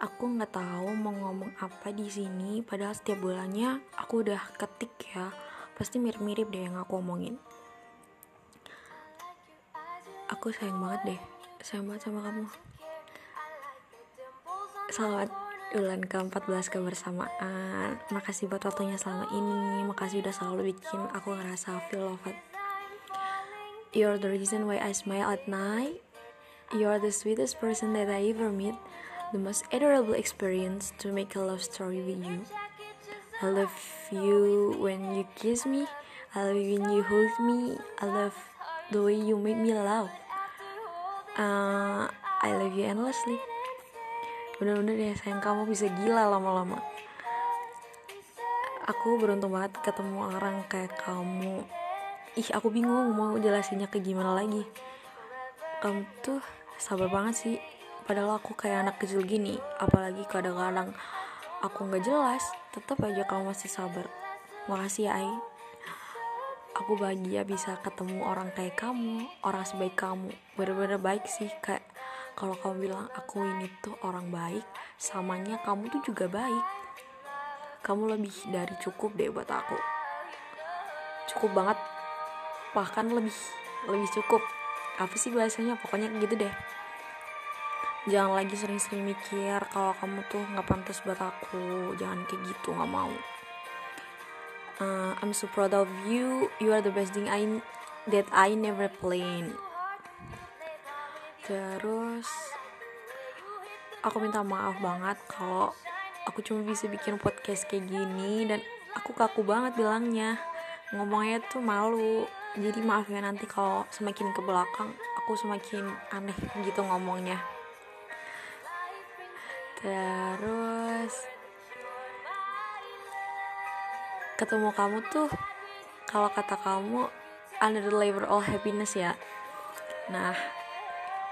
aku nggak tahu mau ngomong apa di sini padahal setiap bulannya aku udah ketik ya. Pasti mirip-mirip deh yang aku omongin. Aku sayang banget deh sayang banget sama kamu. Selamat bulan ke-14 kebersamaan. Makasih buat waktunya selama ini makasih udah selalu bikin aku ngerasa feel loved. You're the reason why I smile at night. You're the sweetest person that I ever meet the most adorable experience to make a love story with you. I love you when you kiss me. I love when you hold me. I love the way you make me laugh. Uh, I love you endlessly. Bener-bener deh sayang kamu bisa gila lama-lama. Aku beruntung banget ketemu orang kayak kamu. Ih, aku bingung mau jelasinnya ke gimana lagi. Kamu tuh sabar banget sih padahal aku kayak anak kecil gini apalagi kadang-kadang aku nggak jelas tetap aja kamu masih sabar. Makasih ya Ai aku bahagia bisa ketemu orang kayak kamu orang sebaik kamu. Bener-bener baik sih kayak kalau kamu bilang aku ini tuh orang baik samanya kamu tuh juga baik. Kamu lebih dari cukup deh buat aku. Cukup banget. Bahkan lebih lebih cukup. Apa sih bahasanya? Pokoknya gitu deh jangan lagi sering-sering mikir kalau kamu tuh nggak pantas buat aku. Jangan kayak gitu nggak mau. Uh, I'm so proud of you. You are the best thing I that I never planned. Terus aku minta maaf banget kalau aku cuma bisa bikin podcast kayak gini dan aku kaku banget bilangnya. Ngomongnya tuh malu. Jadi maaf ya nanti kalau semakin ke belakang aku semakin aneh gitu ngomongnya terus ketemu kamu tuh kalau kata kamu under the label all happiness ya. Nah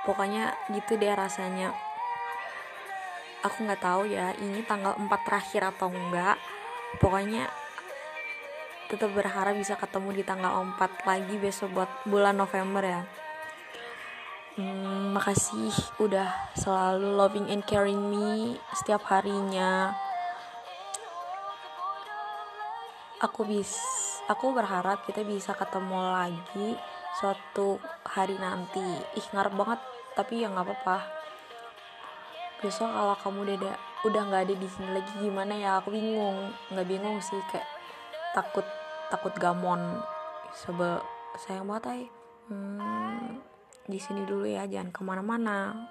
pokoknya gitu deh rasanya. Aku nggak tahu ya ini tanggal 4 terakhir atau enggak pokoknya tetap berharap bisa ketemu di tanggal 4 lagi besok buat bulan November ya hmm, makasih udah selalu loving and caring me setiap harinya. Aku bis aku berharap kita bisa ketemu lagi suatu hari nanti. Ih ngarep banget tapi ya nggak apa-apa. Besok kalau kamu udah udah nggak ada di sini lagi gimana ya? Aku bingung nggak bingung sih kayak takut takut gamon. Sebel sayang banget ay. Hmm, di sini dulu ya jangan ke mana-mana